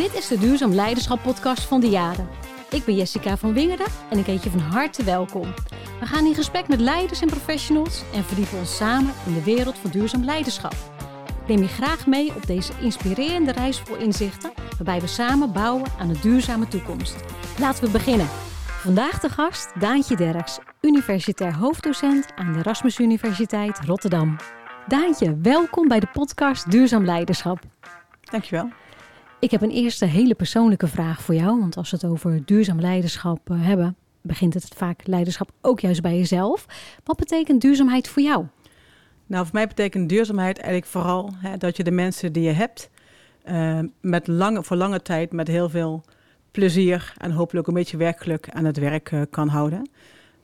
Dit is de Duurzaam Leiderschap podcast van de Jaren. Ik ben Jessica van Wingerden en ik heet je van harte welkom. We gaan in gesprek met leiders en professionals en verdiepen ons samen in de wereld van duurzaam leiderschap. Neem je graag mee op deze inspirerende reis vol inzichten, waarbij we samen bouwen aan een duurzame toekomst. Laten we beginnen. Vandaag de gast Daantje Derks, universitair hoofddocent aan de Erasmus Universiteit Rotterdam. Daantje, welkom bij de podcast Duurzaam Leiderschap. Dankjewel. Ik heb een eerste hele persoonlijke vraag voor jou. Want als we het over duurzaam leiderschap eh, hebben, begint het vaak leiderschap ook juist bij jezelf. Wat betekent duurzaamheid voor jou? Nou, voor mij betekent duurzaamheid eigenlijk vooral hè, dat je de mensen die je hebt, uh, met lange, voor lange tijd met heel veel plezier en hopelijk een beetje werkgeluk aan het werk uh, kan houden.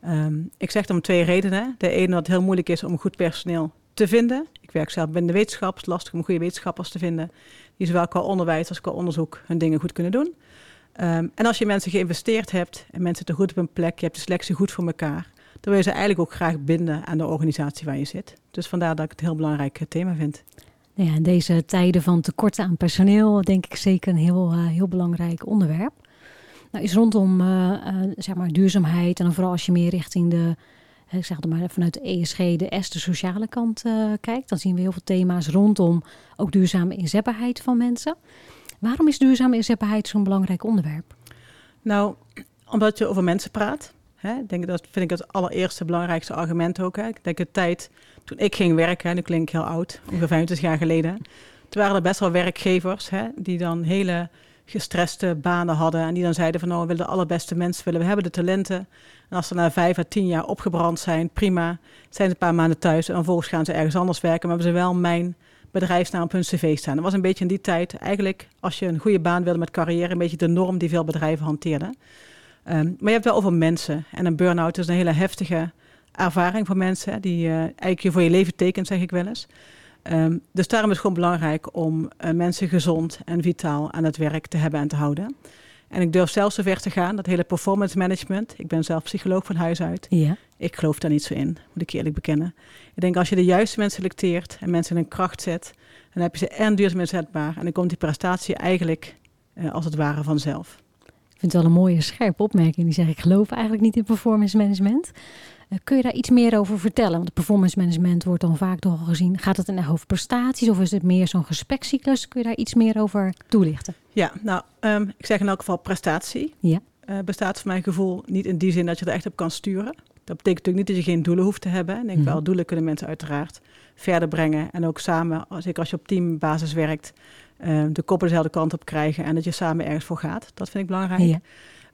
Um, ik zeg dat om twee redenen. De ene dat het heel moeilijk is om goed personeel te vinden. Ik werk zelf binnen de wetenschap. Het is lastig om goede wetenschappers te vinden. Die zowel qua onderwijs als qua onderzoek hun dingen goed kunnen doen. Um, en als je mensen geïnvesteerd hebt en mensen zitten goed op een plek, je hebt de selectie goed voor elkaar, dan wil je ze eigenlijk ook graag binden aan de organisatie waar je zit. Dus vandaar dat ik het een heel belangrijk eh, thema vind. Nou ja, in deze tijden van tekorten aan personeel denk ik zeker een heel, uh, heel belangrijk onderwerp. Nou, is rondom uh, zeg maar duurzaamheid en dan vooral als je meer richting de ik zeg het maar vanuit de ESG, de S, de sociale kant uh, kijkt, dan zien we heel veel thema's rondom ook duurzame inzetbaarheid van mensen. Waarom is duurzame inzetbaarheid zo'n belangrijk onderwerp? Nou, omdat je over mensen praat. Hè? Denk dat vind ik het allereerste belangrijkste argument ook. Hè? Ik denk de tijd toen ik ging werken, nu klink ik heel oud, ongeveer 25 jaar geleden. Toen waren er best wel werkgevers hè, die dan hele gestreste banen hadden. En die dan zeiden van nou, we willen de allerbeste mensen willen. We hebben de talenten. En als ze na vijf à tien jaar opgebrand zijn, prima. Zijn ze een paar maanden thuis en vervolgens gaan ze ergens anders werken. Maar hebben ze wel mijn bedrijfsnaam op hun cv staan. Dat was een beetje in die tijd eigenlijk, als je een goede baan wilde met carrière, een beetje de norm die veel bedrijven hanteerden. Um, maar je hebt wel over mensen. En een burn-out is een hele heftige ervaring voor mensen. Die uh, eigenlijk je voor je leven tekent, zeg ik wel eens. Um, dus daarom is het gewoon belangrijk om uh, mensen gezond en vitaal aan het werk te hebben en te houden. En ik durf zelfs zo ver te gaan, dat hele performance management. Ik ben zelf psycholoog van huis uit. Ja. Ik geloof daar niet zo in, moet ik eerlijk bekennen. Ik denk als je de juiste mensen selecteert en mensen in een kracht zet, dan heb je ze en duurzaam inzetbaar. En dan komt die prestatie eigenlijk uh, als het ware vanzelf. Ik vind het wel een mooie scherpe opmerking. Die zegt, ik geloof eigenlijk niet in performance management. Uh, kun je daar iets meer over vertellen? Want performance management wordt dan vaak toch al gezien. Gaat het echt over prestaties of is het meer zo'n gesprekcyclus? Kun je daar iets meer over toelichten? Ja, nou, um, ik zeg in elk geval prestatie. Ja. Uh, bestaat voor mijn gevoel niet in die zin dat je er echt op kan sturen. Dat betekent natuurlijk niet dat je geen doelen hoeft te hebben. Ik denk mm-hmm. wel, doelen kunnen mensen uiteraard verder brengen. En ook samen, zeker als je op teambasis werkt, uh, de koppen dezelfde kant op krijgen. En dat je samen ergens voor gaat. Dat vind ik belangrijk. Ja.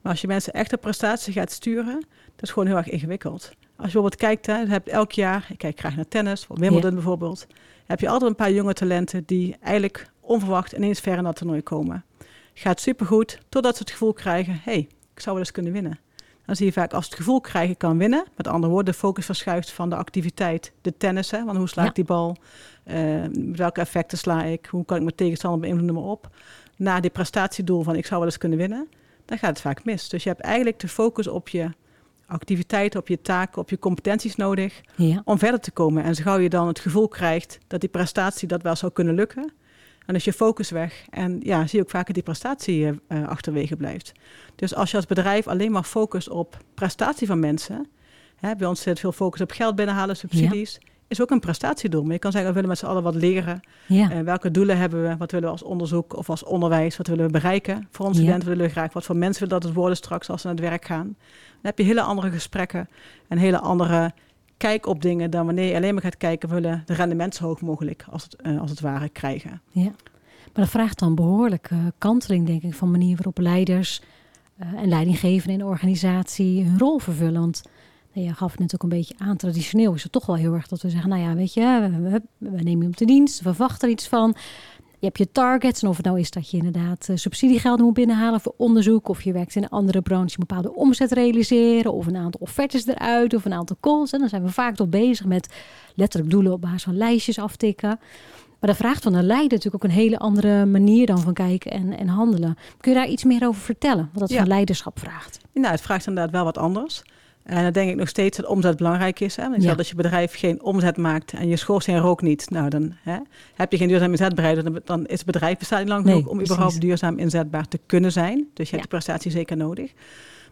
Maar als je mensen echt op prestatie gaat sturen, dat is gewoon heel erg ingewikkeld. Als je bijvoorbeeld kijkt, hè, hebt elk jaar, ik kijk graag naar tennis, Wimbledon ja. bijvoorbeeld, heb je altijd een paar jonge talenten die eigenlijk onverwacht ineens ver in dat toernooi komen. Gaat supergoed, totdat ze het gevoel krijgen, hé, hey, ik zou wel eens kunnen winnen. Dan zie je vaak als het gevoel krijgen kan winnen, met andere woorden, de focus verschuift van de activiteit, de tennis, hè, want hoe sla ik ja. die bal, uh, welke effecten sla ik, hoe kan ik mijn tegenstander beïnvloeden, maar op, naar die prestatiedoel van ik zou wel eens kunnen winnen, dan gaat het vaak mis. Dus je hebt eigenlijk de focus op je activiteiten, op je taken, op je competenties nodig ja. om verder te komen. En zo gauw je dan het gevoel krijgt dat die prestatie dat wel zou kunnen lukken, dan is je focus weg. En ja, zie je ook vaak dat die prestatie uh, achterwege blijft. Dus als je als bedrijf alleen maar focust op prestatie van mensen, hè, bij ons zit veel focus op geld binnenhalen, subsidies, ja. Is ook een prestatiedoel. Maar je kan zeggen, we willen met z'n allen wat leren. Ja. Uh, welke doelen hebben we? Wat willen we als onderzoek of als onderwijs? Wat willen we bereiken? Voor onze studenten willen we graag wat voor mensen willen dat het worden straks als ze naar het werk gaan. Dan heb je hele andere gesprekken en hele andere kijk op dingen dan wanneer je alleen maar gaat kijken, we willen de rendement zo hoog mogelijk als het, uh, als het ware krijgen. Ja, maar dat vraagt dan behoorlijk uh, kanteling, denk ik, van manier waarop leiders uh, en leidinggevenden in de organisatie hun rol vervullen. Want nou, je gaf het net ook een beetje aan, traditioneel is het toch wel heel erg dat we zeggen, nou ja, weet je, we, nemen je op de dienst, we verwachten er iets van. Je hebt je targets en of het nou is dat je inderdaad uh, subsidiegelden moet binnenhalen voor onderzoek, of je werkt in een andere branche, een bepaalde omzet realiseren, of een aantal offertes eruit, of een aantal calls. En dan zijn we vaak toch bezig met letterlijk doelen op basis van lijstjes aftikken. Maar dat vraagt van een leider natuurlijk ook een hele andere manier dan van kijken en, en handelen. Kun je daar iets meer over vertellen, wat dat ja. van leiderschap vraagt? Nou, het vraagt inderdaad wel wat anders. En dan denk ik nog steeds dat omzet belangrijk is. Hè? Want Ja. als je bedrijf geen omzet maakt en je schoorsteen rookt niet, nou dan hè, heb je geen duurzaam inzetbaarheid. Dan, dan is het bedrijf bestaat niet lang Nee, genoeg om precies. überhaupt duurzaam inzetbaar te kunnen zijn. Dus je Ja. hebt die prestatie zeker nodig.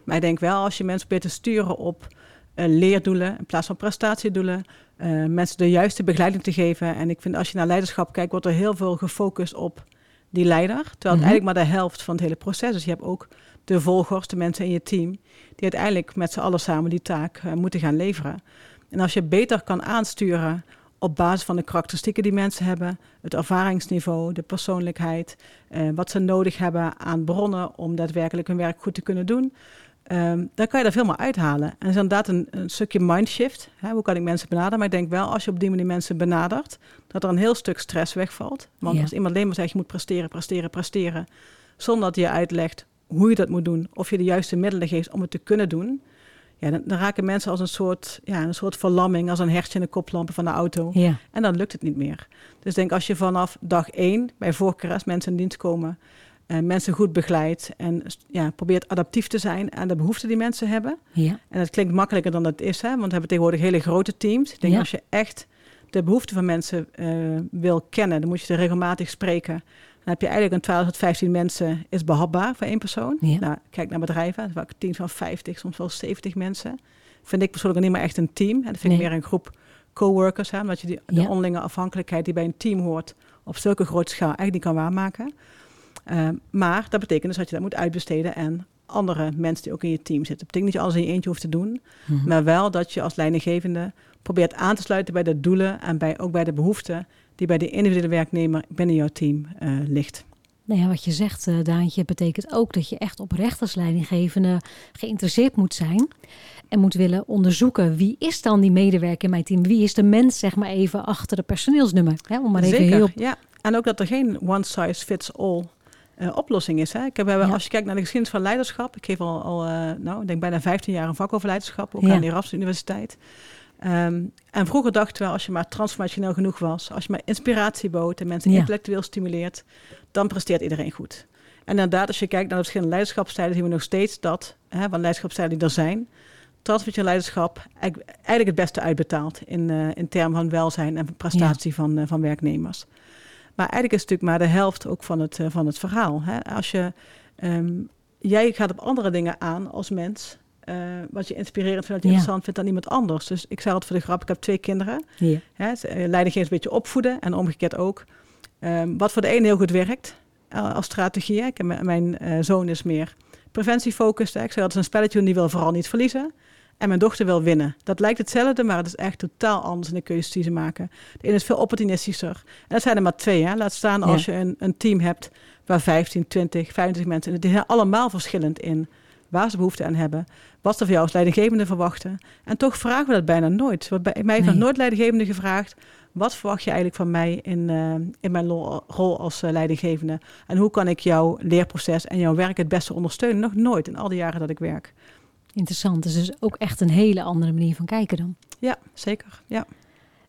Maar ik denk wel, als je mensen probeert te sturen op eh, leerdoelen in plaats van prestatiedoelen, eh, mensen de juiste begeleiding te geven. En ik vind als je naar leiderschap kijkt, wordt er heel veel gefocust op die leider. Terwijl het Mhm. eigenlijk maar de helft van het hele proces is. Je hebt ook de volgers, de mensen in je team, die uiteindelijk met z'n allen samen die taak eh, moeten gaan leveren. En als je beter kan aansturen op basis van de karakteristieken die mensen hebben, het ervaringsniveau, de persoonlijkheid, eh, wat ze nodig hebben aan bronnen om daadwerkelijk hun werk goed te kunnen doen, ehm, dan kan je er veel meer uithalen. En dat is inderdaad een, een stukje mindshift. Hè? Hoe kan ik mensen benaderen? Maar ik denk wel, als je op die manier mensen benadert, dat er een heel stuk stress wegvalt. Want Ja. als iemand alleen maar zegt, je moet presteren, presteren, presteren, zonder dat je uitlegt hoe je dat moet doen, of je de juiste middelen geeft om het te kunnen doen, ja, dan, dan raken mensen als een soort, ja, een soort verlamming, als een hertje in de koplampen van de auto. Ja, En dan lukt het niet meer. Dus denk als je vanaf dag één, bij voorkeur als mensen in dienst komen, eh, mensen goed begeleidt en ja, probeert adaptief te zijn aan de behoeften die mensen hebben. ja, En dat klinkt makkelijker dan dat is, hè? want we hebben tegenwoordig hele grote teams. Ik denk Ja. als je echt de behoeften van mensen eh, wil kennen, dan moet je ze regelmatig spreken. Dan heb je eigenlijk een 12 tot 15 mensen is behapbaar voor één persoon. Ja. Nou, kijk naar bedrijven, vaak teams van 50, soms wel 70 mensen. Vind ik persoonlijk niet meer echt een team. Dat vind ik meer een groep coworkers, hè, omdat je die, de Ja. onderlinge afhankelijkheid die bij een team hoort, op zulke grote schaal eigenlijk niet kan waarmaken. Eh, maar dat betekent dus dat je dat moet uitbesteden en andere mensen die ook in je team zitten. Dat betekent niet dat je alles in je eentje hoeft te doen, Mhm. maar wel dat je als leidinggevende probeert aan te sluiten bij de doelen en bij, ook bij de behoeften die bij de individuele werknemer binnen jouw team eh, ligt. Nou ja, wat je zegt, eh, Daantje, betekent ook dat je echt oprecht als leidinggevende geïnteresseerd moet zijn. En moet willen onderzoeken wie is dan die medewerker in mijn team? Wie is de mens, zeg maar even, achter de personeelsnummer? Hè, om maar even Zeker, heel... ja. En ook dat er geen one size fits all eh, oplossing is. Hè. Ik heb, Ja. Als je kijkt naar de geschiedenis van leiderschap, ik geef al, al nou, ik denk bijna 15 jaar een vak over leiderschap, ook Ja. aan de Erasmus Universiteit. Ehm, en vroeger dachten we, als je maar transformationeel genoeg was, als je maar inspiratie bood en mensen Ja. intellectueel stimuleert, dan presteert iedereen goed. En inderdaad, als je kijkt naar de verschillende leiderschapstijlen, zien we nog steeds dat, hè, van leiderschapstijlen die er zijn, transformationeel leiderschap eigenlijk, eigenlijk het beste uitbetaalt in, eh, in termen van welzijn en prestatie van, eh, van werknemers. Maar eigenlijk is het natuurlijk maar de helft ook van het, eh, van het verhaal. Hè? Als je, ehm, jij gaat op andere dingen aan als mens, eh, wat je inspirerend vindt, wat je Ja. interessant vindt dan iemand anders. Dus ik zei altijd voor de grap, ik heb twee kinderen. Ja. Hè? ze- eh, een beetje opvoeden en omgekeerd ook. Ehm, wat voor de ene heel goed werkt eh, als strategie. Ik mijn eh, zoon is meer preventiefocust. Ik zei dat is een spelletje en die wil vooral niet verliezen. En mijn dochter wil winnen. Dat lijkt hetzelfde, maar het is echt totaal anders in de keuzes die ze maken. De ene is veel opportunistischer. En dat zijn er maar twee. Hè. Laat staan als je een, een team hebt waar 15, 20, 25 mensen... en die zijn allemaal verschillend in waar ze behoefte aan hebben. Wat ze van jou als leidinggevende verwachten. En toch vragen we dat bijna nooit. Want bij mij heeft Nee. nooit leidinggevende gevraagd... wat verwacht je eigenlijk van mij in, eh, in mijn rol als eh, leidinggevende? En hoe kan ik jouw leerproces en jouw werk het beste ondersteunen? Nog nooit in al die jaren dat ik werk. Interessant. Dus is ook echt een hele andere manier van kijken dan. Ja, zeker. Ja.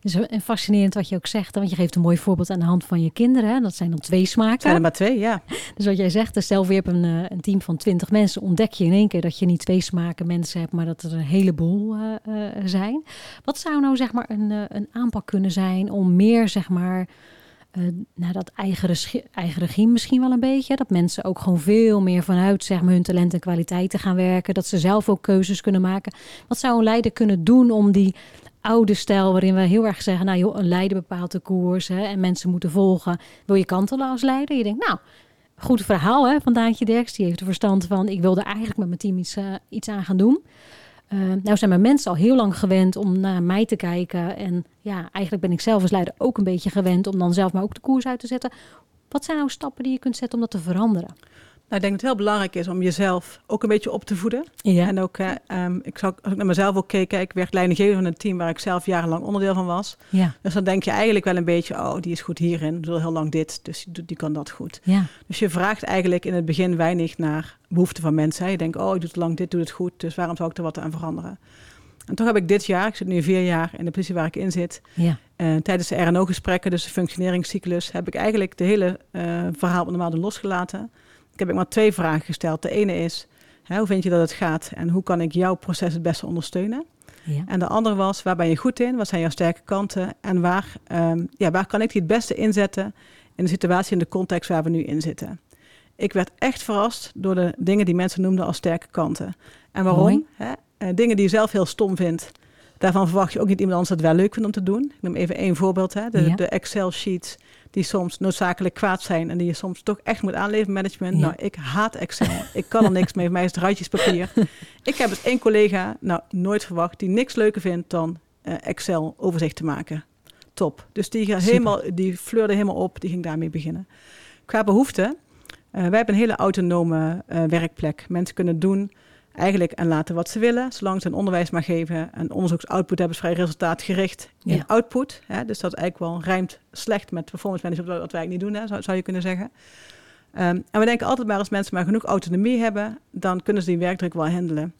Dus en fascinerend wat je ook zegt. Want je geeft een mooi voorbeeld aan de hand van je kinderen. Hè? Dat zijn dan twee smaken. Zijn er maar twee, ja. Dus wat jij zegt, dus stel je hebt een, eh, een team van twintig mensen, ontdek je in één keer dat je niet twee smaken mensen hebt, maar dat er een heleboel eh, zijn. Wat zou nou zeg maar een, een aanpak kunnen zijn om meer zeg maar naar dat eigen, regie- eigen regime misschien wel een beetje, dat mensen ook gewoon veel meer vanuit zeg maar hun talent en kwaliteiten gaan werken, dat ze zelf ook keuzes kunnen maken. Wat zou een leider kunnen doen om die oude stijl waarin we heel erg zeggen, nou joh, een leider bepaalt de koers hè, en mensen moeten volgen. Wil je kantelen als leider? Je denkt, nou, goed verhaal hè, van Daantje Derks. Die heeft er verstand van, ik wilde eigenlijk met mijn team iets, eh, aan gaan doen. Eh, nou zijn mijn mensen al heel lang gewend om naar mij te kijken. En ja, eigenlijk ben ik zelf als leider ook een beetje gewend om dan zelf maar ook de koers uit te zetten. Wat zijn nou stappen die je kunt zetten om dat te veranderen? Nou, ik denk dat het heel belangrijk is om jezelf ook een beetje op te voeden. Ja, En ook, eh, ehm, ik zou, als ik naar mezelf ook keek, ik werd leidinggever van een team waar ik zelf jarenlang onderdeel van was. ja, Dus dan denk je eigenlijk wel een beetje, oh, die is goed hierin, doet al heel lang dit, dus die, die kan dat goed. ja, Dus je vraagt eigenlijk in het begin weinig naar behoeften van mensen. Je denkt, oh, ik doe het lang dit, doe het goed, dus waarom zou ik er wat aan veranderen? En toch heb ik dit jaar, ik zit nu vier jaar in de positie waar ik in zit, ja, eh, tijdens de RNO-gesprekken, dus de functioneringscyclus, heb ik eigenlijk de hele eh, verhaal normaal losgelaten. Ik heb ik maar twee vragen gesteld. De ene is, Hè, hoe vind je dat het gaat en hoe kan ik jouw proces het beste ondersteunen? Ja. En de andere was, waar ben je goed in? Wat zijn jouw sterke kanten? En waar, ehm, ja, waar kan ik die het beste inzetten in de situatie, in de context waar we nu in zitten? Ik werd echt verrast door de dingen die mensen noemden als sterke kanten. En waarom? Hè? Uh, dingen die je zelf heel stom vindt. Daarvan verwacht je ook niet iemand anders het wel leuk vindt om te doen. Ik noem even één voorbeeld. Hè? De, Ja. de Excel-sheets die soms noodzakelijk kwaad zijn... en die je soms toch echt moet aanleveren management. Ja. Nou, ik haat Excel. ik kan er niks mee. Voor mij is het ruitjespapier. ik heb eens één collega, nou, nooit verwacht... die niks leuker vindt dan eh, Excel-overzicht te maken. Top. Dus die, gaat helemaal, die fleurde helemaal op. Die ging daarmee beginnen. Qua behoeften... eh, wij hebben een hele autonome eh, werkplek. Mensen kunnen doen eigenlijk en laten wat ze willen, zolang ze een onderwijs maar geven. En onderzoeksoutput hebben is vrij resultaatgericht in Ja. output. Hè, dus dat eigenlijk wel rijmt slecht met performance management, wat wij eigenlijk niet doen, hè, zou, zou je kunnen zeggen. Ehm, en we denken altijd maar als mensen maar genoeg autonomie hebben, dan kunnen ze die werkdruk wel handelen.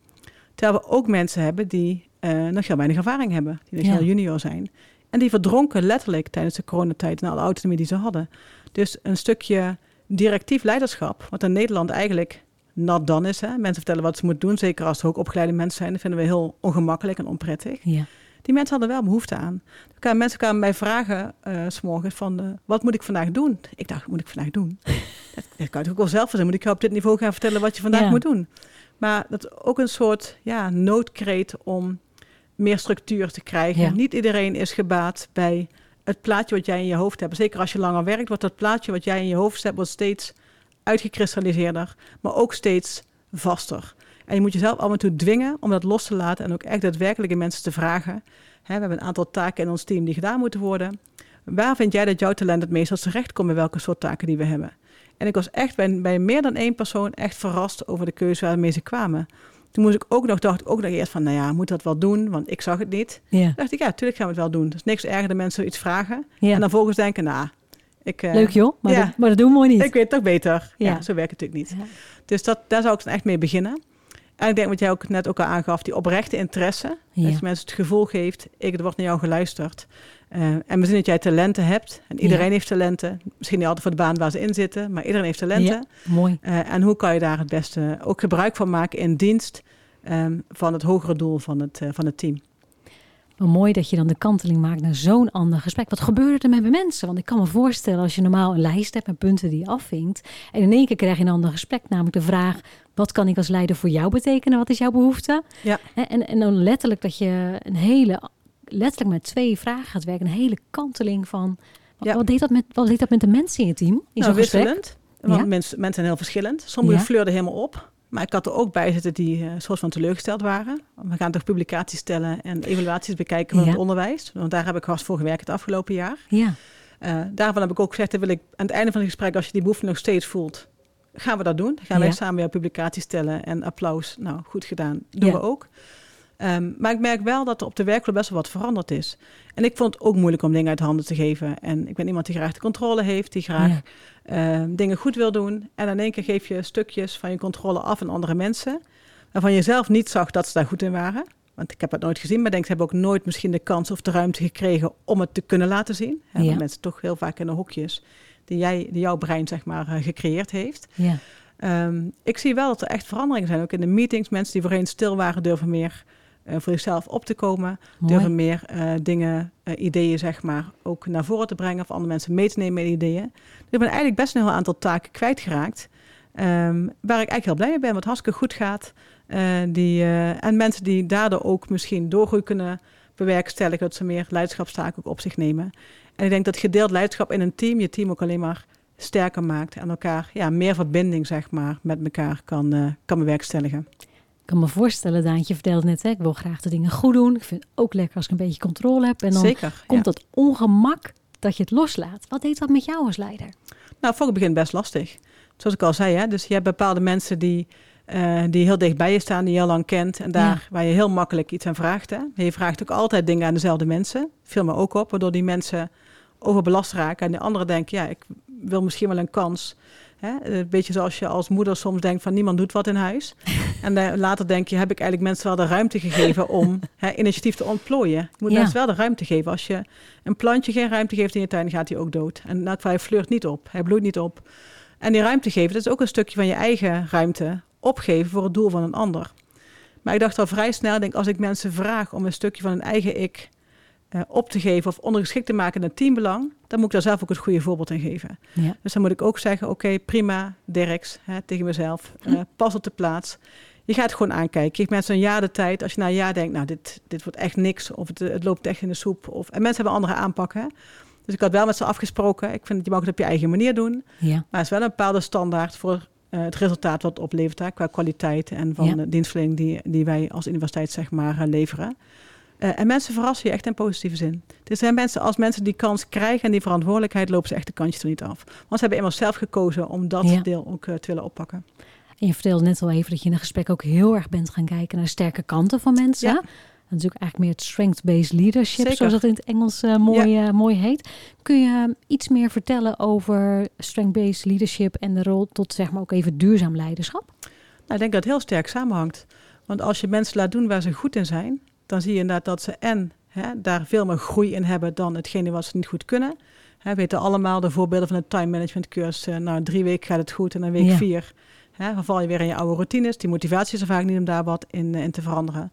Terwijl we ook mensen hebben die eh, nog heel weinig ervaring hebben, die nog Ja. heel junior zijn. En die verdronken letterlijk tijdens de coronatijd naar alle autonomie die ze hadden. Dus een stukje directief leiderschap, wat in Nederland eigenlijk nat dan is. Hè? Mensen vertellen wat ze moeten doen, zeker als het hoogopgeleide mensen zijn. Dat vinden we heel ongemakkelijk en onprettig. Ja. Die mensen hadden wel behoefte aan. Mensen kwamen mij vragen, eh, s s'morgens, van eh, wat moet ik vandaag doen? Ik dacht, wat moet ik vandaag doen? dat, dat kan je ook wel zelf zijn. Moet ik jou op dit niveau gaan vertellen wat je vandaag Ja. moet doen? Maar dat is ook een soort ja, noodkreet om meer structuur te krijgen. Ja. Niet iedereen is gebaat bij het plaatje wat jij in je hoofd hebt. Zeker als je langer werkt, wordt dat plaatje wat jij in je hoofd hebt, wordt steeds uitgekristalliseerder, maar ook steeds vaster. En je moet jezelf af en toe dwingen om dat los te laten en ook echt daadwerkelijke mensen te vragen. We hebben een aantal taken in ons team die gedaan moeten worden. Waar vind jij dat jouw talent het meest als terecht komt bij welke soort taken die we hebben? En ik was echt bij, bij meer dan één persoon echt verrast over de keuze waarmee ze kwamen. Toen moest ik ook nog, dacht ik ook nog eerst van, nou ja, moet dat wel doen? Want ik zag het niet. Ja. Dacht ik, ja, tuurlijk gaan we het wel doen. Is niks erger dan mensen iets vragen. Ja. En dan volgens denken, nou, ik, eh, Leuk joh, maar, ja. dat, maar dat doen we mooi niet. ik weet het toch beter. Ja. Ja. zo werkt het natuurlijk niet. Ja. Dus dat, daar zou ik dan echt mee beginnen. En ik denk wat jij ook net ook al aangaf, die oprechte interesse. Dat je mensen het gevoel geeft, ik, er wordt naar jou geluisterd. Eh, en we zien dat jij talenten hebt. En iedereen heeft talenten. Misschien niet altijd voor de baan waar ze in zitten, maar iedereen heeft talenten. Mooi. Eh, en hoe kan je daar het beste ook gebruik van maken in dienst ehm, van het hogere doel van het, van het team? Maar mooi dat je dan de kanteling maakt naar zo'n ander gesprek. Wat gebeurde er met de mensen? Want ik kan me voorstellen als je normaal een lijst hebt met punten die je afvinkt. En in één keer krijg je een ander gesprek. Namelijk de vraag, wat kan ik als leider voor jou betekenen? Wat is jouw behoefte? Ja. En, en, dan letterlijk dat je een hele, letterlijk met twee vragen gaat werken. Een hele kanteling van, wat, Ja. wat, deed, dat met, wat deed dat met de mensen in je team? In nou, wisselend. Want Ja. mensen, mensen zijn heel verschillend. Sommigen Ja. fleurden helemaal op. Maar ik had er ook bij zitten die uh, soort van teleurgesteld waren. We gaan toch publicaties stellen en evaluaties bekijken van Ja. het onderwijs. Want daar heb ik hard voor gewerkt het afgelopen jaar. Ja, Uh, daarvan heb ik ook gezegd, dat wil ik aan het einde van het gesprek, als je die behoefte nog steeds voelt, gaan we dat doen. Dan gaan wij samen weer publicaties stellen en applaus. Nou, goed gedaan. Doen Ja. we ook. Um, maar ik merk wel dat er op de werkvloer best wel wat veranderd is. En ik vond het ook moeilijk om dingen uit handen te geven. En ik ben iemand die graag de controle heeft, die graag Ja. uh, dingen goed wil doen. En in één keer geef je stukjes van je controle af aan andere mensen, waarvan je zelf niet zag dat ze daar goed in waren. Want ik heb het nooit gezien, maar denk, ze hebben ook nooit misschien de kans of de ruimte gekregen om het te kunnen laten zien. Hè, Ja. want Mensen toch heel vaak in de hokjes die, jij, die jouw brein zeg maar uh, gecreëerd heeft. ja. Um, ik zie wel dat er echt veranderingen zijn. Ook in de meetings, mensen die voorheen stil waren, durven meer uh, voor zichzelf op te komen. Mooi. Durven meer uh, dingen, uh, ideeën zeg maar, ook naar voren te brengen. Of andere mensen mee te nemen met ideeën. Dus ik ben eigenlijk best een heel aantal taken kwijtgeraakt. Um, waar ik eigenlijk heel blij mee ben, wat hartstikke goed gaat. Die, en mensen die daardoor ook misschien doorgroei kunnen bewerkstelligen, dat ze meer leiderschapstaken ook op zich nemen. En ik denk dat gedeeld leiderschap in een team je team ook alleen maar sterker maakt en elkaar ja, meer verbinding zeg maar, met elkaar kan, kan bewerkstelligen. Ik kan me voorstellen, Daantje vertelde net, hè, ik wil graag de dingen goed doen. Ik vind het ook lekker als ik een beetje controle heb. En dan Zeker, komt ja. dat ongemak dat je het loslaat. Wat deed dat met jou als leider? Nou, voor het begin best lastig. Zoals ik al zei, hè, dus je hebt bepaalde mensen die, uh, die heel dicht bij je staan, die je heel lang kent. En daar ja. waar je heel makkelijk iets aan vraagt. Hè. Je vraagt ook altijd dingen aan dezelfde mensen. Viel me ook op, waardoor die mensen overbelast raken. En de anderen denken, ja, ik wil misschien wel een kans. Hè? Een beetje zoals je als moeder soms denkt van niemand doet wat in huis. en uh, later denk je, heb ik eigenlijk mensen wel de ruimte gegeven om hè, initiatief te ontplooien. Je moet ja. mensen wel de ruimte geven. Als je een plantje geen ruimte geeft in je tuin, gaat hij ook dood. En dat hij fleurt niet op, hij bloeit niet op. En die ruimte geven, dat is ook een stukje van je eigen ruimte opgeven voor het doel van een ander. Maar ik dacht al vrij snel, denk, als ik mensen vraag om een stukje van hun eigen ik uh, op te geven of ondergeschikt te maken naar teambelang, dan moet ik daar zelf ook het goede voorbeeld in geven. Ja. Dus dan moet ik ook zeggen, oké, prima, Derks, hè, tegen mezelf, uh, pas op de plaats. Je gaat gewoon aankijken. Je geeft mensen een jaar de tijd. Als je na een jaar denkt, nou, dit, dit wordt echt niks. Of het, het loopt echt in de soep. Of, en mensen hebben andere aanpakken. Dus ik had wel met ze afgesproken. Ik vind dat je mag het op je eigen manier doen. Ja. Maar het is wel een bepaalde standaard voor uh, het resultaat wat het oplevert. Hè, qua kwaliteit en van de dienstverlening die, die wij als universiteit zeg maar leveren. Uh, en mensen verrassen je echt in positieve zin. Er zijn mensen, als mensen die kans krijgen en die verantwoordelijkheid, lopen ze echt de kantjes er niet af. Want ze hebben immers zelf gekozen om dat deel ook uh, te willen oppakken. En je vertelde net al even dat je in een gesprek ook heel erg bent gaan kijken naar sterke kanten van mensen. Ja. Dat is ook eigenlijk meer het strength-based leadership, zoals dat in het Engels uh, mooi, mooi heet. Kun je iets meer vertellen over strength-based leadership en de rol tot zeg maar ook even duurzaam leiderschap? Nou, ik denk dat het heel sterk samenhangt. Want als je mensen laat doen waar ze goed in zijn, dan zie je inderdaad dat ze en hè, daar veel meer groei in hebben dan hetgene wat ze niet goed kunnen. we weten allemaal de voorbeelden van de time management cursus. Uh, nou, drie weken gaat het goed en dan week vier hè, dan val je weer in je oude routines. Die motivatie is er vaak niet om daar wat in, eh, in te veranderen.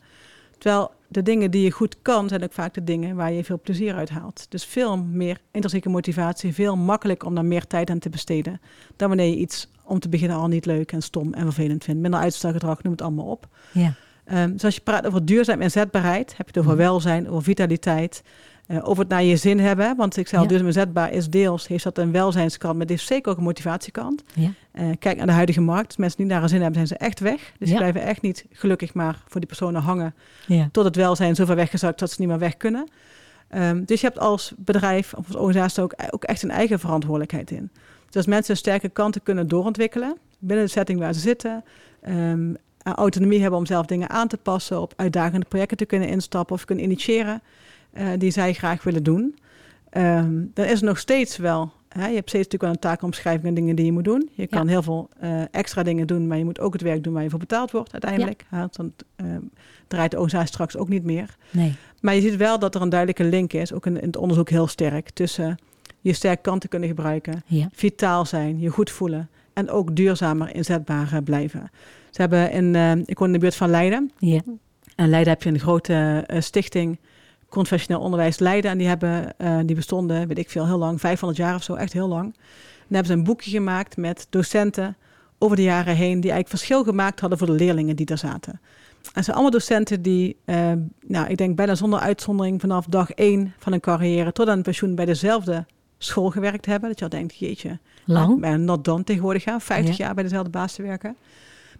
Terwijl de dingen die je goed kan, zijn ook vaak de dingen waar je veel plezier uit haalt. Dus veel meer intrinsieke motivatie, veel makkelijker om daar meer tijd aan te besteden. Dan wanneer je iets om te beginnen al niet leuk en stom en vervelend vindt. Minder uitstelgedrag, noem het allemaal op. Ja. Um, dus als je praat over duurzaam inzetbaarheid, heb je het over mhm. welzijn, over vitaliteit, uh, over het naar je zin hebben. Want ik zei al, duurzaam inzetbaar is deels, heeft dat een welzijnskant, maar het heeft zeker ook een motivatiekant. Ja. Uh, kijk naar de huidige markt. Als mensen niet naar een zin hebben, zijn ze echt weg. Dus ja. ze blijven echt niet gelukkig maar voor die personen hangen. Ja. Tot het welzijn zo ver weggezakt dat ze niet meer weg kunnen. Um, dus je hebt als bedrijf of als organisatie ook, ook echt een eigen verantwoordelijkheid in. Dus als mensen sterke kanten kunnen doorontwikkelen binnen de setting waar ze zitten, um, uh, autonomie hebben om zelf dingen aan te passen, op uitdagende projecten te kunnen instappen of kunnen initiëren uh, die zij graag willen doen. Um, dan is er nog steeds wel, hè, je hebt steeds natuurlijk wel een taakomschrijving en dingen die je moet doen. Je kan heel veel uh, extra dingen doen, maar je moet ook het werk doen waar je voor betaald wordt uiteindelijk. Ja. dan draait de organisatie straks ook niet meer. Nee. Maar je ziet wel dat er een duidelijke link is, ook in, in het onderzoek heel sterk, tussen je sterke kanten kunnen gebruiken, ja. vitaal zijn, je goed voelen en ook duurzamer inzetbaar blijven. Ze hebben in, uh, ik woon in de buurt van Leiden. Ja. En Leiden heb je een grote uh, stichting, Confessioneel Onderwijs Leiden. En die, hebben, uh, die bestonden, weet ik veel, heel lang, 500 jaar of zo, echt heel lang. En hebben ze een boekje gemaakt met docenten over de jaren heen, die eigenlijk verschil gemaakt hadden voor de leerlingen die daar zaten. En ze zijn allemaal docenten die, nou, ik denk bijna zonder uitzondering vanaf dag één van hun carrière tot aan pensioen bij dezelfde school gewerkt hebben. Dat je al denkt, jeetje, lang. Bijna not done tegenwoordig gaan, 50 jaar bij dezelfde baas te werken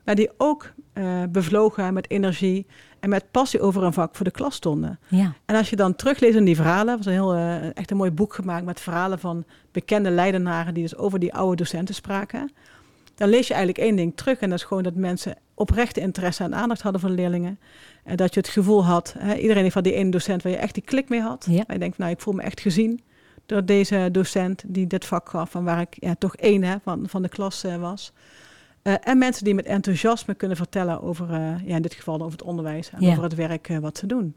maar die ook uh, bevlogen met energie en met passie over een vak voor de klas stonden. Ja. En als je dan terugleest in die verhalen, was een heel, uh, echt een mooi boek gemaakt met verhalen van bekende leidenaren die dus over die oude docenten spraken. Dan lees je eigenlijk één ding terug en dat is gewoon dat mensen oprechte interesse en aandacht hadden voor de leerlingen. En dat je het gevoel had, hè, iedereen heeft van die ene docent waar je echt die klik mee had. Ja. je denkt, nou ik voel me echt gezien door deze docent die dit vak gaf en waar ik ja, toch één hè, van, van de klas uh, was. Uh, en mensen die met enthousiasme kunnen vertellen over, uh, ja, in dit geval over het onderwijs en over het werk uh, wat ze doen.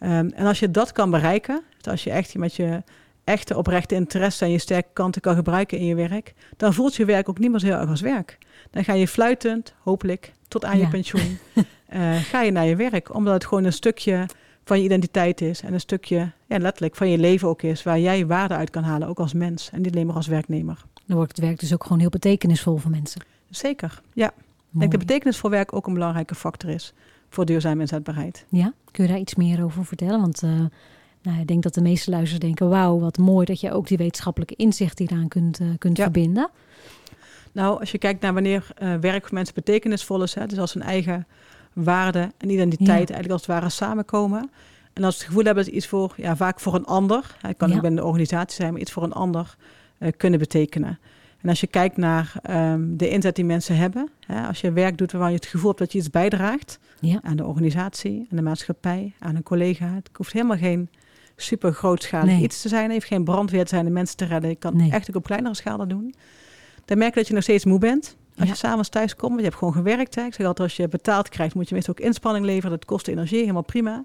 Um, en als je dat kan bereiken, dus als je echt met je echte oprechte interesse en je sterke kanten kan gebruiken in je werk, dan voelt je werk ook niet meer zo heel erg als werk. Dan ga je fluitend, hopelijk, tot aan je pensioen, ga je naar je werk, omdat het gewoon een stukje van je identiteit is en een stukje, ja, letterlijk, van je leven ook is, waar jij waarde uit kan halen, ook als mens en niet alleen maar als werknemer. Dan wordt het werk dus ook gewoon heel betekenisvol voor mensen. Zeker, ja. Ik denk dat betekenisvol werk ook een belangrijke factor is voor duurzame inzetbaarheid. Ja, kun je daar iets meer over vertellen? Want uh, nou, ik denk dat de meeste luisteraars denken... wauw, wat mooi dat je ook die wetenschappelijke inzicht hieraan kunt, uh, kunt verbinden. Nou, als je kijkt naar wanneer uh, werk voor mensen betekenisvol is... Hè, dus als hun eigen waarde en identiteit eigenlijk als het ware samenkomen... en als ze het gevoel hebben dat iets voor, ja, vaak voor een ander... het kan ook binnen de organisatie zijn, maar iets voor een ander kunnen betekenen... En als je kijkt naar um, de inzet die mensen hebben, hè, als je werk doet waarvan je het gevoel hebt dat je iets bijdraagt ja. aan de organisatie, aan de maatschappij, aan een collega. Het hoeft helemaal geen super grootschalig iets te zijn. Het heeft geen brandweer te zijn de mensen te redden. Je kan nee. echt ook op kleinere schaal dat doen. Dan merk je dat je nog steeds moe bent. Als ja. je s'avonds thuis komt, want je hebt gewoon gewerkt. Hè. Ik zeg altijd, als je betaald krijgt, moet je meestal ook inspanning leveren. Dat kost energie, helemaal prima.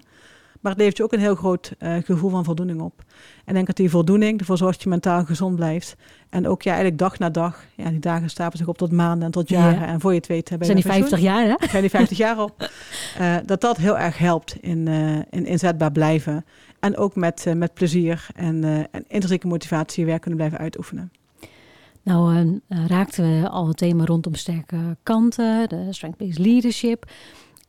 Maar het levert je ook een heel groot uh, gevoel van voldoening op. En ik denk dat die voldoening ervoor zorgt dat je mentaal gezond blijft. En ook ja, eigenlijk dag na dag. Ja, die dagen stapelen zich op tot maanden en tot jaren. En voor je het weet hebben Zijn die 50 jaar, hè? Zijn die 50 jaar op. Uh, dat dat heel erg helpt in, uh, in inzetbaar blijven. En ook met, met plezier en, en intrinsieke motivatie werk kunnen blijven uitoefenen. Nou, raakten we al het thema rondom sterke kanten, de strength-based leadership.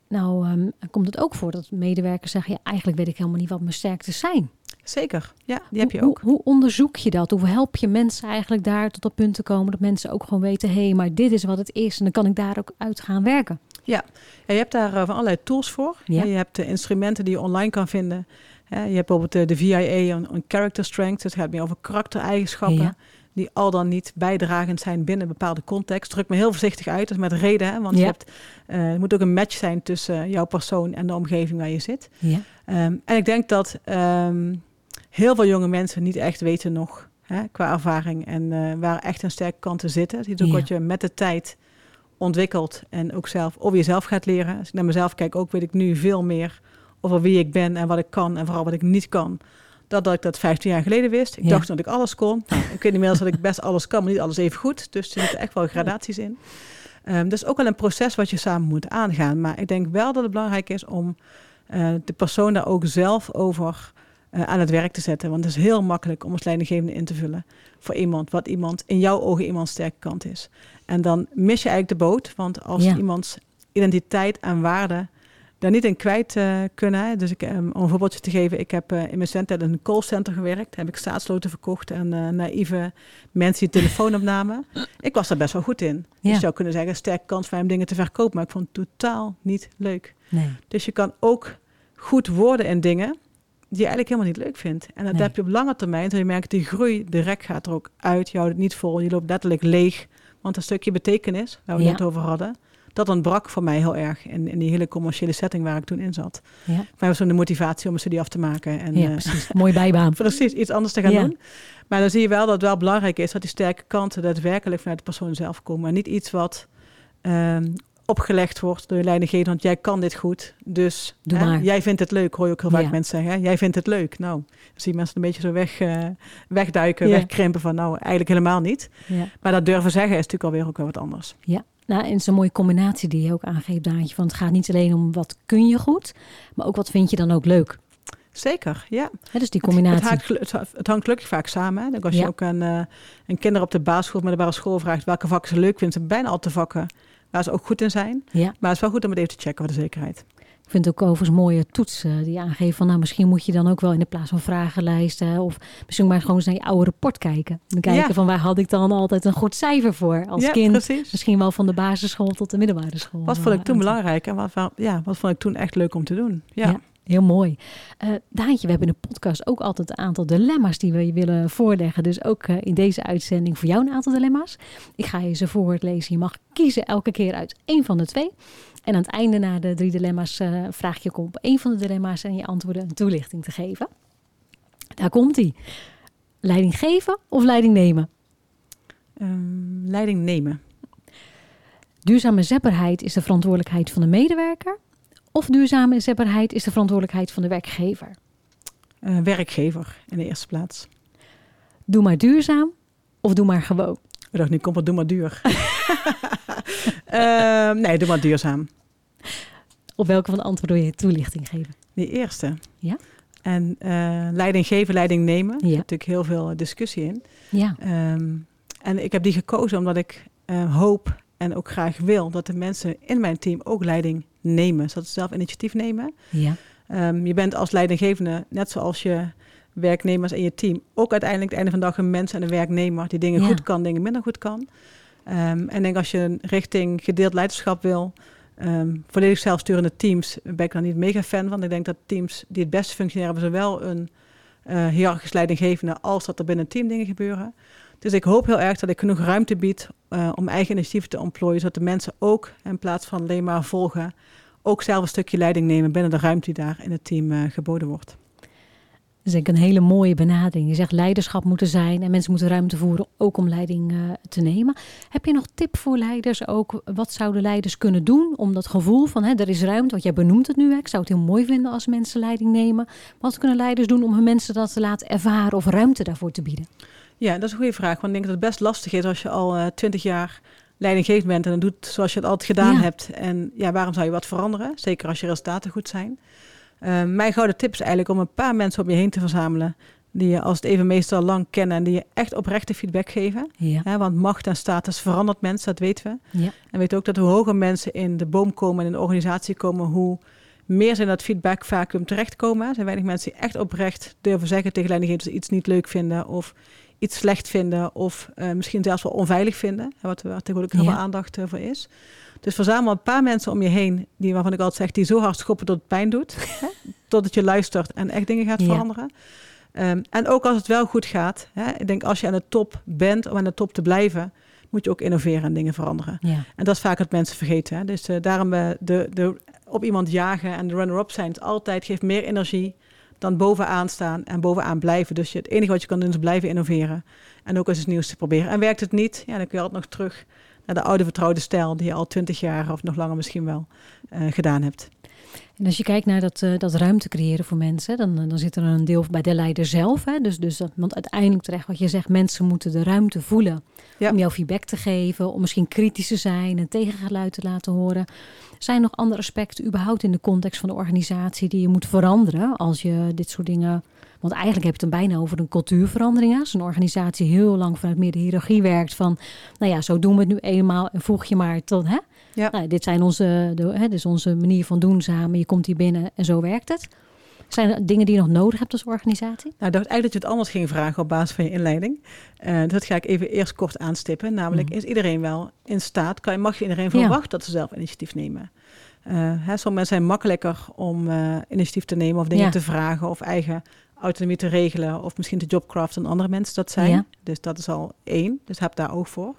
Nou, um, komt het ook voor dat medewerkers zeggen: ja, eigenlijk weet ik helemaal niet wat mijn sterktes zijn. Zeker, ja, die heb je ook. Hoe, hoe, onderzoek je dat? Hoe help je mensen eigenlijk daar tot dat punt te komen dat mensen ook gewoon weten: hé, hey, maar dit is wat het is en dan kan ik daar ook uit gaan werken? Ja, ja je hebt daar uh, van allerlei tools voor. Ja. Je hebt de instrumenten die je online kan vinden. je hebt bijvoorbeeld de, de VIA, een character strength. Dat gaat meer over karaktereigenschappen. Ja die al dan niet bijdragend zijn binnen een bepaalde context. Druk me heel voorzichtig uit, dat is met reden, hè, want je hebt, uh, er moet ook een match zijn tussen jouw persoon en de omgeving waar je zit. Ja. Um, en ik denk dat um, heel veel jonge mensen niet echt weten nog hè, qua ervaring en uh, waar echt een sterke kanten zitten. Het is ook wat je met de tijd ontwikkelt en ook zelf over jezelf gaat leren. Als ik naar mezelf kijk, ook weet ik nu veel meer over wie ik ben en wat ik kan en vooral wat ik niet kan dat, dat ik dat 15 jaar geleden wist. Ik dacht dat ik alles kon. Nou, ik weet inmiddels dat ik best alles kan, maar niet alles even goed. Dus er zitten echt wel gradaties in. Um, dus ook wel een proces wat je samen moet aangaan. Maar ik denk wel dat het belangrijk is om uh, de persoon daar ook zelf over uh, aan het werk te zetten. Want het is heel makkelijk om als leidinggevende in te vullen voor iemand, wat iemand in jouw ogen iemands sterke kant is. En dan mis je eigenlijk de boot, want als ja. iemands identiteit en waarde daar niet in kwijt uh, kunnen. Dus ik, um, om een voorbeeldje te geven, ik heb uh, in mijn studententijd in een callcenter gewerkt. Heb ik staatsloten verkocht en uh, naïeve mensen die telefoon opnamen. ik was daar best wel goed in. Ja. Dus je zou kunnen zeggen, sterke kans voor hem dingen te verkopen. Maar ik vond het totaal niet leuk. Nee. Dus je kan ook goed worden in dingen die je eigenlijk helemaal niet leuk vindt. En dat nee. heb je op lange termijn. Dan je merkt, die groei, de rek gaat er ook uit. Je houdt het niet vol, je loopt letterlijk leeg. Want een stukje betekenis, waar we ja. het over hadden dat ontbrak voor mij heel erg in, in die hele commerciële setting waar ik toen in zat. Ja. Voor mij was zo'n de motivatie om een studie af te maken. En, ja, uh, precies. Mooi bijbaan. precies, iets anders te gaan ja. doen. Maar dan zie je wel dat het wel belangrijk is dat die sterke kanten daadwerkelijk vanuit de persoon zelf komen. En niet iets wat um, opgelegd wordt door je leidinggevende, want jij kan dit goed, dus hè, jij vindt het leuk, hoor je ook heel vaak ja. mensen zeggen. Hè? Jij vindt het leuk. Nou, dan zie je mensen een beetje zo weg, uh, wegduiken, ja. wegkrimpen van nou, eigenlijk helemaal niet. Ja. Maar dat durven zeggen is natuurlijk alweer ook wel wat anders. Ja, nou, en het is een mooie combinatie die je ook aangeeft, Daantje. Want het gaat niet alleen om wat kun je goed, maar ook wat vind je dan ook leuk. Zeker, ja. He, dus die combinatie. Het, het, hangt, het hangt gelukkig vaak samen. Hè? Als je ook een, uh, een kinder op de basisschool, middelbare school vraagt welke vakken ze leuk vinden, zijn bijna al te vakken waar ze ook goed in zijn. Ja. Maar het is wel goed om het even te checken voor de zekerheid. Ik vind het ook overigens mooie toetsen die aangeven van nou misschien moet je dan ook wel in de plaats van vragenlijsten of misschien maar gewoon eens naar je oude rapport kijken. Dan kijken ja. van waar had ik dan altijd een goed cijfer voor als ja, kind. Precies. Misschien wel van de basisschool tot de middelbare school. Wat vond ik toen belangrijk en wat, ja, wat vond ik toen echt leuk om te doen. ja. ja. Heel mooi. Uh, Daantje, we hebben in de podcast ook altijd een aantal dilemma's die we je willen voorleggen. Dus ook uh, in deze uitzending voor jou een aantal dilemma's. Ik ga je ze voorlezen. Je mag kiezen elke keer uit één van de twee. En aan het einde na de drie dilemma's uh, vraag je op één van de dilemma's en je antwoorden een toelichting te geven. Daar komt hij. Leiding geven of leiding nemen? Um, leiding nemen. Duurzame zetbaarheid is de verantwoordelijkheid van de medewerker of duurzame zetbaarheid is de verantwoordelijkheid van de werkgever? Uh, werkgever in de eerste plaats. Doe maar duurzaam of doe maar gewoon? Ik dacht, nu komt het doe maar duur. uh, nee, doe maar duurzaam. Op welke van de antwoorden wil je toelichting geven? Die eerste. Ja. En uh, leiding geven, leiding nemen. Ja. Er zit natuurlijk heel veel discussie in. Ja. Um, en ik heb die gekozen omdat ik hoop en ook graag wil dat de mensen in mijn team ook leiding nemen. Zodat ze zelf initiatief nemen. Ja. Um, je bent als leidinggevende, net zoals je werknemers in je team, ook uiteindelijk het einde van de dag een mens en een werknemer die dingen ja. goed kan, dingen minder goed kan. Um, en ik denk als je richting gedeeld leiderschap wil, um, volledig zelfsturende teams, ben ik dan niet mega fan van. Ik denk dat teams die het beste functioneren, hebben zowel een uh, hiërarchisch leidinggevende als dat er binnen een team dingen gebeuren. Dus ik hoop heel erg dat ik genoeg ruimte bied uh, om eigen initiatieven te ontplooien, zodat de mensen ook in plaats van alleen maar volgen, ook zelf een stukje leiding nemen binnen de ruimte die daar in het team uh, geboden wordt. is denk ik een hele mooie benadering. Je zegt leiderschap moeten zijn en mensen moeten ruimte voeren ook om leiding uh, te nemen. Heb je nog tip voor leiders ook? Wat zouden leiders kunnen doen om dat gevoel van hè, er is ruimte, want jij benoemt het nu. Hè, ik zou het heel mooi vinden als mensen leiding nemen. Wat kunnen leiders doen om hun mensen dat te laten ervaren of ruimte daarvoor te bieden? Ja, dat is een goede vraag. Want ik denk dat het best lastig is als je al twintig jaar leidinggevend bent en dan doet zoals je het altijd gedaan hebt. En ja, waarom zou je wat veranderen? Zeker als je resultaten goed zijn. Uh, mijn gouden tip is eigenlijk om een paar mensen om je heen te verzamelen. Die je als het even meestal lang kennen en die je echt oprechte feedback geven. Ja. want macht en status verandert mensen, dat weten we. Ja. En weet ook dat hoe hoger mensen in de boom komen en in de organisatie komen, hoe meer ze in dat feedback vacuüm terechtkomen. Er zijn weinig mensen die echt oprecht durven zeggen tegen leidinggevenden dat ze iets niet leuk vinden of iets slecht vinden of uh, misschien zelfs wel onveilig vinden. Wat, waar tegenwoordig heel veel aandacht uh, voor is. Dus verzamel een paar mensen om je heen, die, waarvan ik altijd zeg, die zo hard schoppen dat het pijn doet. hè, totdat je luistert en echt dingen gaat veranderen. Um, en ook als het wel goed gaat. Hè, ik denk als je aan de top bent, om aan de top te blijven, moet je ook innoveren en dingen veranderen. Ja. En dat is vaak wat mensen vergeten. Hè. Dus uh, daarom de, de, op iemand jagen en de runner-up zijn, het altijd geeft meer energie dan bovenaan staan en bovenaan blijven. Dus je, het enige wat je kan doen is blijven innoveren. En ook eens iets nieuws te proberen. En werkt het niet, ja, dan kun je altijd nog terug naar de oude vertrouwde stijl die je al twintig jaar of nog langer misschien wel uh, gedaan hebt. En als je kijkt naar dat, uh, dat ruimte creëren voor mensen, dan, dan zit er een deel bij de leider zelf. Hè? Dus, dus dat, want uiteindelijk terecht wat je zegt, mensen moeten de ruimte voelen ja. om jouw feedback te geven, om misschien kritisch te zijn en tegengeluid te laten horen. Zijn nog andere aspecten überhaupt in de context van de organisatie die je moet veranderen als je dit soort dingen want eigenlijk heb je het dan bijna over een cultuurverandering. Als een organisatie heel lang vanuit meer de hiërarchie werkt van... nou ja, zo doen we het nu eenmaal en voeg je maar tot... Hè? Ja. Nou, dit, zijn onze, de, hè, dit is onze manier van doen samen. Je komt hier binnen en zo werkt het. Zijn er dingen die je nog nodig hebt als organisatie? Nou, ik dacht eigenlijk dat je het anders ging vragen op basis van je inleiding. Uh, dat ga ik even eerst kort aanstippen. Namelijk, mm. is iedereen wel in staat? Kan, mag je iedereen verwachten ja. dat ze zelf initiatief nemen? Uh, hè, sommige mensen zijn makkelijker om uh, initiatief te nemen of dingen ja. te vragen of eigen autonomie te regelen of misschien de jobcraft dan andere mensen dat zijn. Ja. Dus dat is al één. Dus heb daar oog voor.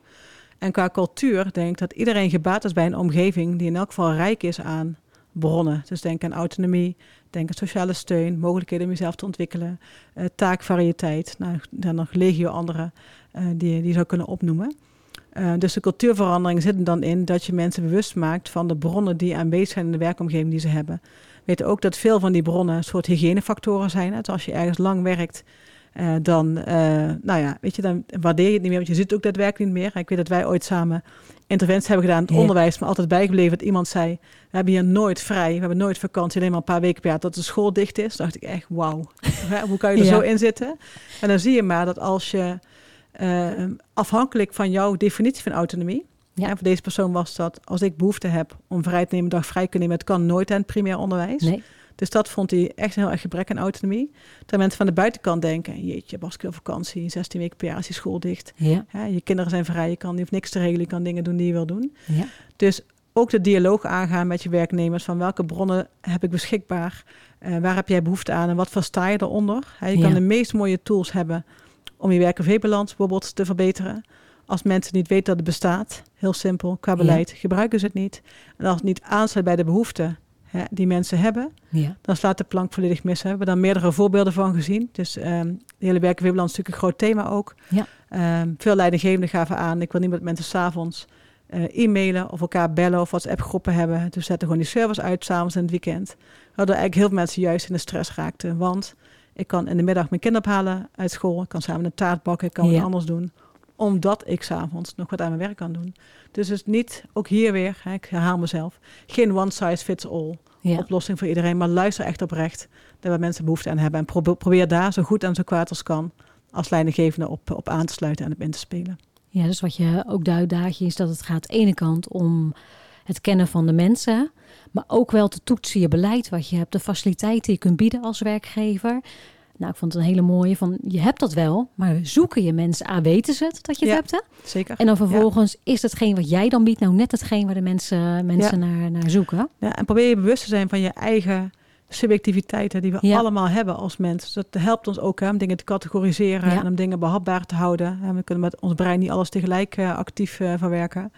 En qua cultuur denk ik dat iedereen gebaat is bij een omgeving die in elk geval rijk is aan bronnen. Dus denk aan autonomie, denk aan sociale steun, mogelijkheden om jezelf te ontwikkelen, uh, taakvariëteit. Nou, zijn nog legio andere uh, die je zou kunnen opnoemen. Uh, dus de cultuurverandering zit er dan in dat je mensen bewust maakt van de bronnen die aanwezig zijn in de werkomgeving die ze hebben weten ook dat veel van die bronnen een soort hygiënefactoren zijn. Dus als je ergens lang werkt, uh, dan, uh, nou ja, weet je, dan waardeer je het niet meer, want je ziet ook dat werk niet meer. Ik weet dat wij ooit samen interventies hebben gedaan in het ja. onderwijs, maar altijd bijgebleven dat iemand zei, we hebben hier nooit vrij, we hebben nooit vakantie, alleen maar een paar weken per jaar dat de school dicht is. Dan dacht ik echt, wauw, hoe kan je er ja. zo in zitten? En dan zie je maar dat als je uh, afhankelijk van jouw definitie van autonomie, ja. En voor deze persoon was dat, als ik behoefte heb om vrij te nemen, dag vrij kunnen nemen, het kan nooit aan het primair onderwijs. Nee. Dus dat vond hij echt een heel erg gebrek aan autonomie. Terwijl mensen van de buitenkant denken, jeetje, was ik op vakantie, 16 weken per jaar is die school dicht. Ja. Ja, je kinderen zijn vrij, je, kan, je hoeft niks te regelen, je kan dingen doen die je wil doen. Ja. Dus ook de dialoog aangaan met je werknemers van welke bronnen heb ik beschikbaar, uh, waar heb jij behoefte aan en wat versta je eronder. je kan de meest mooie tools hebben om je werk-en-balans bijvoorbeeld te verbeteren. Als mensen niet weten dat het bestaat, heel simpel, qua beleid, gebruiken ze het niet. En als het niet aansluit bij de behoeften hè, die mensen hebben, ja. dan slaat de plank volledig mis. We hebben daar meerdere voorbeelden van gezien. Dus um, de hele werkenweerbalans is natuurlijk een groot thema ook. Ja. Um, veel leidinggevenden gaven aan, ik wil niet met mensen s'avonds uh, e-mailen of elkaar bellen of WhatsApp-groepen hebben. Dus zetten gewoon die servers uit, s'avonds en het weekend. Waardoor eigenlijk heel veel mensen juist in de stress raakten. Want ik kan in de middag mijn kind ophalen uit school, ik kan samen een taart bakken, ik kan ja. wat anders doen omdat ik s'avonds nog wat aan mijn werk kan doen. Dus het is niet, ook hier weer, hè, ik herhaal mezelf, geen one size fits all ja. oplossing voor iedereen. Maar luister echt oprecht naar waar mensen behoefte aan hebben. En probeer, probeer daar zo goed en zo kwaad als kan als leidinggevende op, op aan te sluiten en op in te spelen. Ja, dus wat je ook duidt is dat het gaat aan de ene kant om het kennen van de mensen, maar ook wel te toetsen je beleid wat je hebt, de faciliteiten die je kunt bieden als werkgever. Nou, ik vond het een hele mooie van, je hebt dat wel, maar zoeken je mensen aan, weten ze het dat je het ja, hebt? Hè? Zeker. En dan vervolgens ja. is hetgeen wat jij dan biedt nou net hetgeen waar de mensen, mensen ja. naar, naar zoeken. Ja, en probeer je bewust te zijn van je eigen subjectiviteiten die we allemaal hebben als mens. Dat helpt ons ook hè, om dingen te categoriseren en om dingen behapbaar te houden. En we kunnen met ons brein niet alles tegelijk uh, actief uh, verwerken.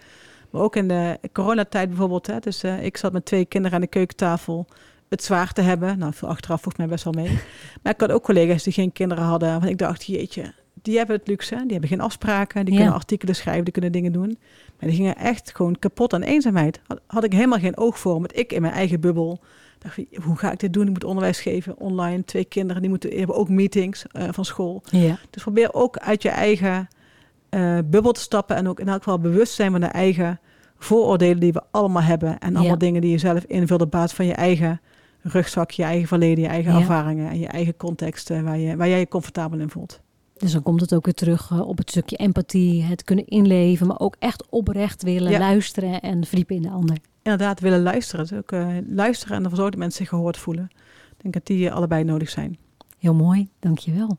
Maar ook in de coronatijd bijvoorbeeld. Hè, dus uh, ik zat met twee kinderen aan de keukentafel het zwaar te hebben. Nou, veel achteraf volgens mij best wel mee. Maar ik had ook collega's die geen kinderen hadden. Want ik dacht, jeetje, die hebben het luxe. Die hebben geen afspraken. Die Ja. kunnen artikelen schrijven, die kunnen dingen doen. Maar die gingen echt gewoon kapot aan eenzaamheid. Had, had ik helemaal geen oog voor. Met ik in mijn eigen bubbel. Dacht, hoe ga ik dit doen? Ik moet onderwijs geven online. Twee kinderen, die moeten die hebben ook meetings eh, van school. Ja. Dus probeer ook uit je eigen eh, bubbel te stappen. En ook in elk geval bewust zijn van de eigen vooroordelen die we allemaal hebben. En allemaal Ja. dingen die je zelf invult op basis van je eigen rugzak, je eigen verleden, je eigen Ja. ervaringen en je eigen context eh, waar, je, waar jij je comfortabel in voelt. Dus dan komt het ook weer terug eh, op het stukje empathie, het kunnen inleven, maar ook echt oprecht willen Ja. luisteren en verdiepen in de ander. Inderdaad, willen luisteren. Dus ook eh, luisteren en ervoor zorgen dat mensen zich gehoord voelen. Ik denk dat die allebei nodig zijn. Heel mooi, dankjewel.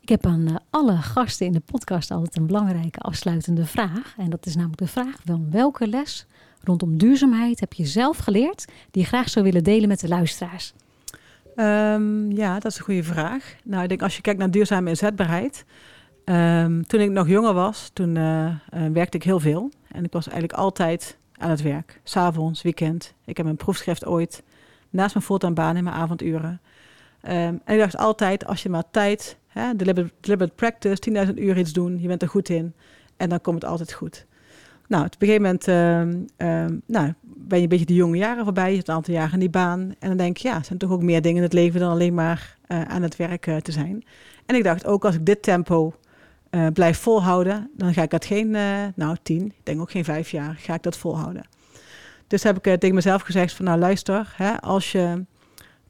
Ik heb aan alle gasten in de podcast altijd een belangrijke afsluitende vraag. En dat is namelijk de vraag: van welke les rondom duurzaamheid heb je zelf geleerd die je graag zou willen delen met de luisteraars? Ehm, ja, dat is een goede vraag. Nou, ik denk als je kijkt naar duurzame inzetbaarheid. ehm, toen ik nog jonger was, toen eh, eh, werkte ik heel veel. En ik was eigenlijk altijd aan het werk. S'avonds, weekend. Ik heb mijn proefschrift ooit naast mijn fulltime baan in mijn avonduren. Ehm, en ik dacht altijd, als je maar tijd, hè, deliberate, deliberate practice, 10.000 uur iets doen, je bent er goed in. En dan komt het altijd goed. Nou, op een gegeven moment ehm, ehm, nou, ben je een beetje de jonge jaren voorbij. Je hebt een aantal jaren in die baan. En dan denk je, ja, er zijn toch ook meer dingen in het leven dan alleen maar eh, aan het werk eh, te zijn. En ik dacht ook, als ik dit tempo eh, blijf volhouden, dan ga ik dat geen, nou tien, ik denk ook geen vijf jaar, ga ik dat volhouden. Dus heb ik tegen mezelf gezegd van, nou luister, hè, als je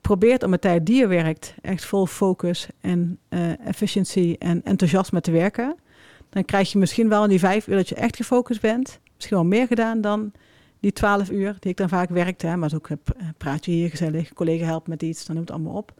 probeert om de tijd die je werkt echt vol focus en efficiëntie en enthousiasme te werken, dan krijg je misschien wel in die vijf uur dat je echt gefocust bent, misschien wel meer gedaan dan die twaalf uur die ik dan vaak werkte. Hè, maar ook eh, praat je hier gezellig, collega helpt met iets, dan noemt het allemaal op.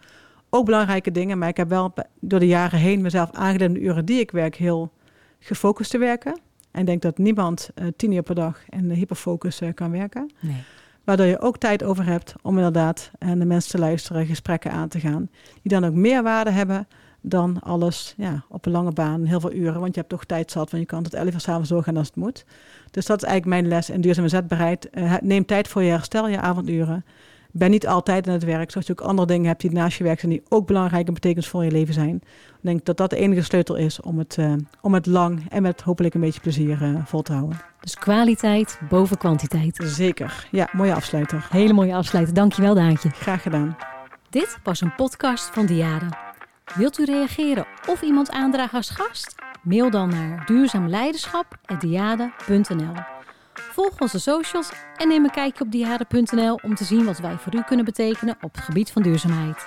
Ook belangrijke dingen, maar ik heb wel door de jaren heen mezelf aangeleerd om de uren die ik werk heel gefocust te werken. En ik denk dat niemand eh, tien uur per dag in de hyperfocus eh, kan werken. Nee. Waardoor je ook tijd over hebt om inderdaad aan de mensen te luisteren, gesprekken aan te gaan. Die dan ook meer waarde hebben dan alles ja, op een lange baan, heel veel uren. Want je hebt toch tijd zat, want je kan tot 11 uur s'avonds doorgaan als het moet. Dus dat is eigenlijk mijn les in duurzame zetbaarheid. Eh, neem tijd voor je herstel, je avonduren. Ben niet altijd in het werk, zoals je ook andere dingen hebt die naast je werk zijn, die ook belangrijk en betekenisvol in je leven zijn. Ik denk dat dat de enige sleutel is om het, eh, om het lang en met hopelijk een beetje plezier eh, vol te houden. Dus kwaliteit boven kwantiteit. Zeker. Ja, mooie afsluiter. Hele mooie afsluiten. Dankjewel, Daantje. Graag gedaan. Dit was een podcast van Diade. Wilt u reageren of iemand aandragen als gast? Mail dan naar duurzaamleiderschap.diade.nl Volg onze socials en neem een kijkje op diade.nl om te zien wat wij voor u kunnen betekenen op het gebied van duurzaamheid.